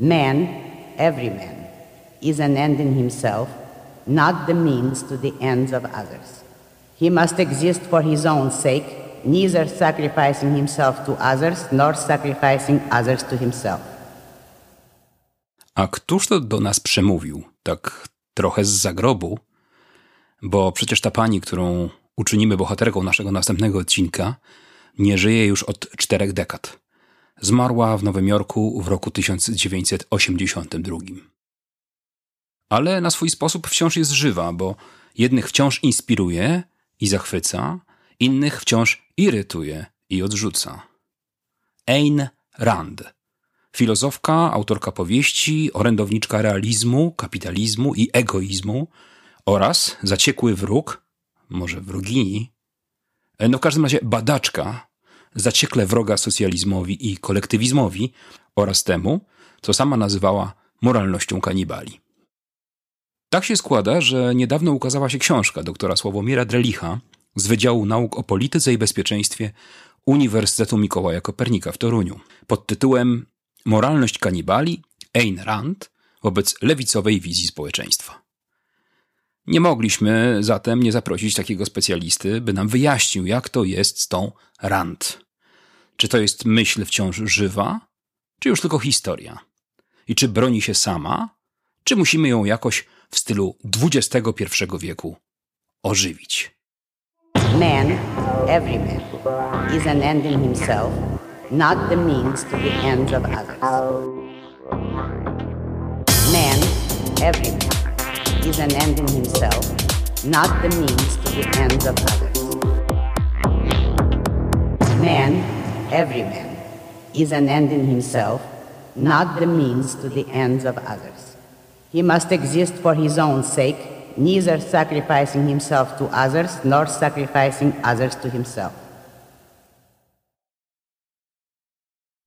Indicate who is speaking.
Speaker 1: Man, every man, is an end in himself, not the means to the ends of others. He must exist for his own sake, neither sacrificing himself to others nor sacrificing others to himself.
Speaker 2: A któż to do nas przemówił, tak trochę z zagrobu? Bo przecież ta pani, którą uczynimy bohaterką naszego następnego odcinka, nie żyje już od czterech dekad. Zmarła w Nowym Jorku w roku 1982. Ale na swój sposób wciąż jest żywa, bo jednych wciąż inspiruje i zachwyca, innych wciąż irytuje i odrzuca. Ayn Rand, filozofka, autorka powieści, orędowniczka realizmu, kapitalizmu i egoizmu oraz zaciekły wróg, może wrogini, no w każdym razie badaczka, zaciekle wroga socjalizmowi i kolektywizmowi oraz temu, co sama nazywała moralnością kanibali. Tak się składa, że niedawno ukazała się książka doktora Sławomira Drelicha z Wydziału Nauk o Polityce i Bezpieczeństwie Uniwersytetu Mikołaja Kopernika w Toruniu pod tytułem Moralność kanibali Ayn Rand wobec lewicowej wizji społeczeństwa. Nie mogliśmy zatem nie zaprosić takiego specjalisty, by nam wyjaśnił, jak to jest z tą Rand. Czy to jest myśl wciąż żywa, czy już tylko historia? I czy broni się sama, czy musimy ją jakoś w stylu XXI wieku ożywić?
Speaker 1: Man, every is an end in himself, not the means to the ends of others. Man, every is an end in himself, not the means to the ends of others. Man, every man, is an end in himself, not the means to the ends of others. He must exist for his own sake, neither sacrificing himself to others nor sacrificing others to himself.